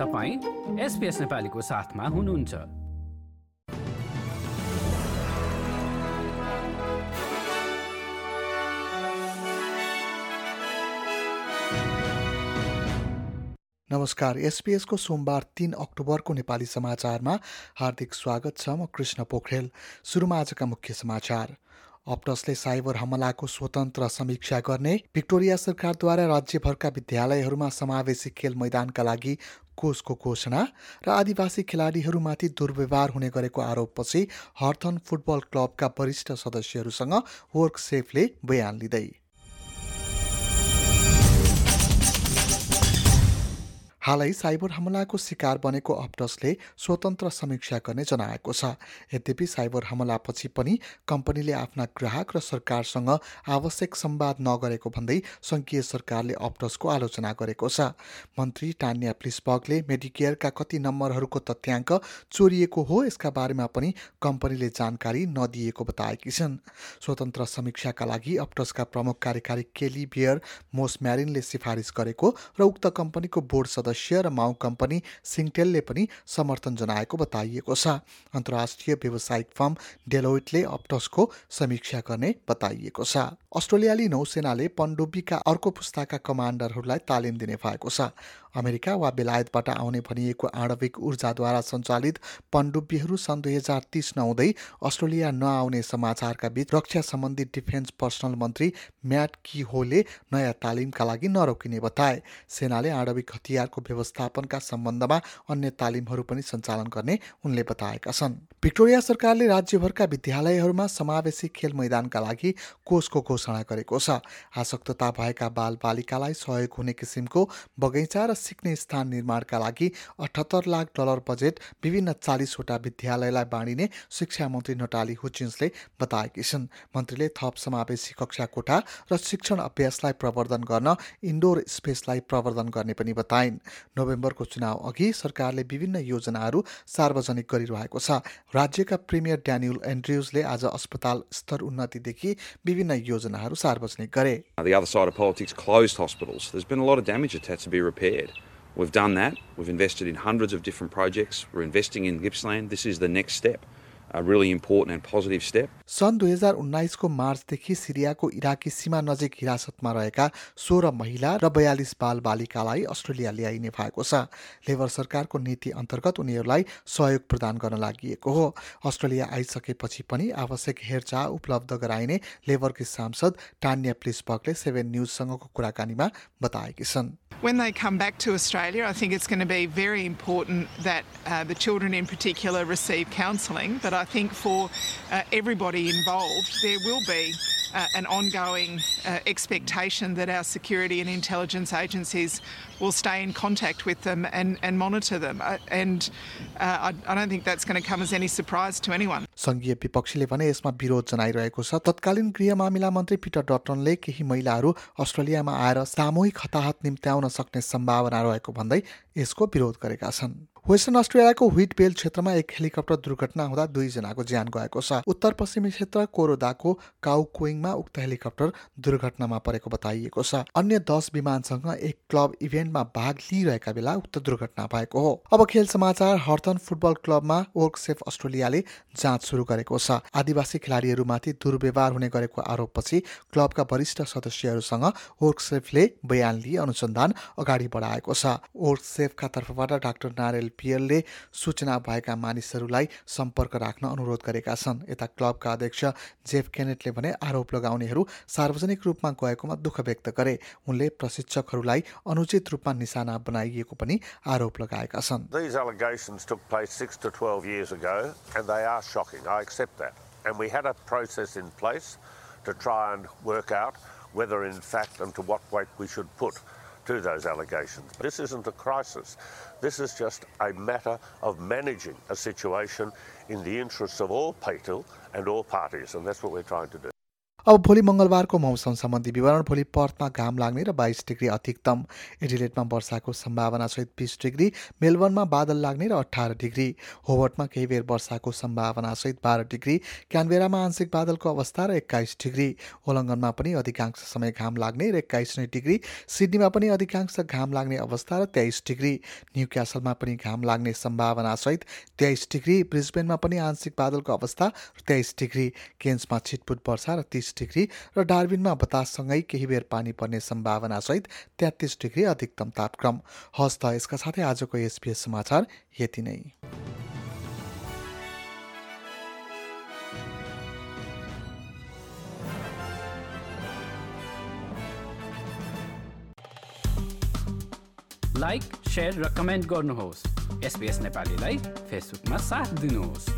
तपाईँ एसपिएस नेपालीको साथमा हुनुहुन्छ। नमस्कार एसपिएसको सोमबार तीन अक्टोबरको नेपाली समाचारमा हार्दिक स्वागत छ म कृष्ण पोखरेल। सुरुमा आजका मुख्य समाचार। अप्टसले साइबर हमलाको स्वतन्त्र समीक्षा गर्ने भिक्टोरिया सरकारद्वारा राज्यभरका विद्यालयहरूमा समावेशी खेल मैदानका लागि कोषको घोषणा र आदिवासी खेलाडीहरूमाथि दुर्व्यवहार हुने गरेको आरोपपछि हर्थन फुटबल क्लबका वरिष्ठ सदस्यहरूसँग वर्कसेफले बयान लिँदै। हालै साइबर हमलाको शिकार बनेको अप्टसले स्वतन्त्र समीक्षा गर्ने जनाएको छ। यद्यपि साइबर हमलापछि पनि कम्पनीले आफ्ना ग्राहक र सरकारसँग आवश्यक संवाद नगरेको भन्दै सङ्घीय सरकारले अप्टसको आलोचना गरेको छ। मन्त्री टान्या प्लिसबगले मेडिकेयरका कति नम्बरहरूको तथ्याङ्क चोरिएको हो यसका बारेमा पनि कम्पनीले जानकारी नदिएको बताएकी छन्। स्वतन्त्र समीक्षाका लागि अप्टसका प्रमुख कार्यकारी केली बियर मोस म्यारिनले सिफारिस गरेको र उक्त कम्पनीको बोर्ड सदस्य सदस्य र माउ कम्पनी सिङटेलले पनि समर्थन जनाएको बताइएको छ। अन्तर्राष्ट्रिय व्यावसायिक फर्म डेलोइटले अप्टसको समीक्षा गर्ने बताइएको छ। अस्ट्रेलियाली नौसेनाले पनडुब्बीका अर्को पुस्ताका कमान्डरहरूलाई तालिम दिने भएको छ। अमेरिका वा बेलायतबाट आउने भनिएको आणविक ऊर्जाद्वारा सञ्चालित पनडुब्बीहरू सन् दुई हजार तिस नहुँदै अस्ट्रेलिया नआउने समाचारका बीच रक्षा सम्बन्धी डिफेन्स पर्सनल मन्त्री म्याट की होले नयाँ तालिमका लागि नरोकिने बताए। सेनाले आणविक हतियारको व्यवस्थापनका सम्बन्धमा अन्य तालिमहरू पनि सञ्चालन गर्ने उनले बताएका छन्। भिक्टोरिया सरकारले राज्यभरका विद्यालयहरूमा समावेशी खेल मैदानका लागि कोषको घोषणा गरेको छ। आसक्तता भएका बाल बालिकालाई सहयोग हुने किसिमको बगैँचा र सिक्ने स्थान निर्माणका लागि अठहत्तर लाख डलर बजेट विभिन्न चालिसवटा विद्यालयलाई बाँडिने शिक्षा मन्त्री नटाली हुचिन्सले बताएकी छन् मन्त्रीले थप समावेशी कक्षा कोठा र शिक्षण अभ्यासलाई प्रवर्धन गर्न इन्डोर स्पेसलाई प्रवर्धन गर्ने पनि बताइन् नोभेम्बरको चुनाव अघि सरकारले विभिन्न योजनाहरू सार्वजनिक गरिरहेको छ राज्यका प्रिमियर ड्यानियल एन्ड्रियुजले आज अस्पताल स्तर उन्नतिदेखि विभिन्न योजनाहरू सार्वजनिक गरे closed hospitals. There's been a lot of damage had to be repaired. We've done that. We've invested in hundreds of different projects. We're investing in Gippsland. This is the next step. A really important and positive step. सन् दुई हजार उन्नाइसको मार्चदेखि सिरियाको Iraqi सीमा नजिक हिरासतमा रहेका सोह्र महिला र बयालिस बाल बालिकालाई अस्ट्रेलिया ल्याइने भएको छ लेबर सरकारको नीति अन्तर्गत उनीहरूलाई सहयोग प्रदान गर्न लागि हो अस्ट्रेलिया आइसकेपछि पनि आवश्यक हेरचाह उपलब्ध गराइने लेबरकी सांसद टान्या प्लिसबर्गले सेभेन न्युजसँगको कुराकानीमा बताएकी छन् When they come back to Australia, I think it's going to be very important that uh, the children in particular receive counselling. But I think for uh, everybody involved, there will be uh, an ongoing uh, expectation that our security and intelligence agencies will stay in contact with them and, and monitor them. Uh, and uh, I, I, don't think that's going to come as any surprise to anyone. सङ्घीय विपक्षीले भने यसमा विरोध जनाइरहेको छ तत्कालीन गृह मामिला मन्त्री Peter डटनले केही महिलाहरू अस्ट्रेलियामा आएर सामूहिक हताहत निम्त्याउन सक्ने सम्भावना रहेको भन्दै यसको विरोध गरेका छन् वेस्टर्न अस्ट्रेलियाको व्हिट बेल क्षेत्रमा एक हेलिकप्टर दुर्घटना हुँदा दुईजनाको ज्यान गएको छ। उत्तर पश्चिमी क्षेत्र कोरोदाको काउकोइङमा उक्त हेलिकप्टर दुर्घटनामा परेको बताइएको छ। अन्य दस विमानसँग एक क्लब इभेन्टमा भाग लिइरहेका बेला उक्त दुर्घटना भएको हो। अब खेल समाचार हर्थन फुटबल क्लबमा वर्कसेफ अस्ट्रेलियाले जाँच सुरु गरेको छ। आदिवासी खेलाडीहरूमाथि दुर्व्यवहार हुने गरेको आरोपपछि क्लबका वरिष्ठ सदस्यहरूसँग वर्कसेफले बयान लिए अनुसन्धान अगाडि बढाएको छ। वर्कसेफका तर्फबाट डाक्टर नारेल एलपिएलले सूचना भएका मानिसहरूलाई सम्पर्क राख्न अनुरोध गरेका छन्। यता क्लबका अध्यक्ष जेफ केनेटले भने आरोप लगाउनेहरू सार्वजनिक रूपमा गएकोमा दुःख व्यक्त गरे। उनले प्रशिक्षकहरूलाई अनुचित रूपमा निशाना बनाइएको पनि आरोप लगाएका छन्। And we had a process in place to try and work out whether in fact and to what weight we should put to those allegations. This isn't a crisis. This is just a matter of managing a situation in the interests of all people and all parties, and that's what we're trying to do. अब भोलि मङ्गलबारको मौसम सम्बन्धी विवरण भोलि पर्थमा घाम लाग्ने र बाइस डिग्री अधिकतम। एडिलेटमा वर्षाको सम्भावना सहित बिस डिग्री मेलबर्नमा बादल लाग्ने र अठार डिग्री। होवर्टमा केही बेर वर्षाको सम्भावना सहित बाह्र डिग्री। क्यानबेरामा आंशिक बादलको अवस्था र एक्काइस डिग्री। ओलङ्गनमा पनि अधिकांश समय घाम लाग्ने र एक्काइस नै डिग्री। सिडनीमा पनि अधिकांश घाम लाग्ने अवस्था र तेइस डिग्री। न्यू क्यासलमा पनि घाम लाग्ने सम्भावना सहित तेइस डिग्री। ब्रिजबेनमा पनि आंशिक बादलको अवस्था र तेइस डिग्री। केन्समा छिटपुट वर्षा र तिस डिग्री र डार्बिनमा बताससँगै केही बेर पानी पर्ने सम्भावनासहित तेत्तिस डिग्री अधिकतम तापक्रम। हस् त यसका साथै आजको एसपिएस समाचार यति नै। लाइक सेयर र कमेन्ट गर्नुहोस्। एसपिएस नेपालीलाई फेसबुकमा साथ दिनुहोस्।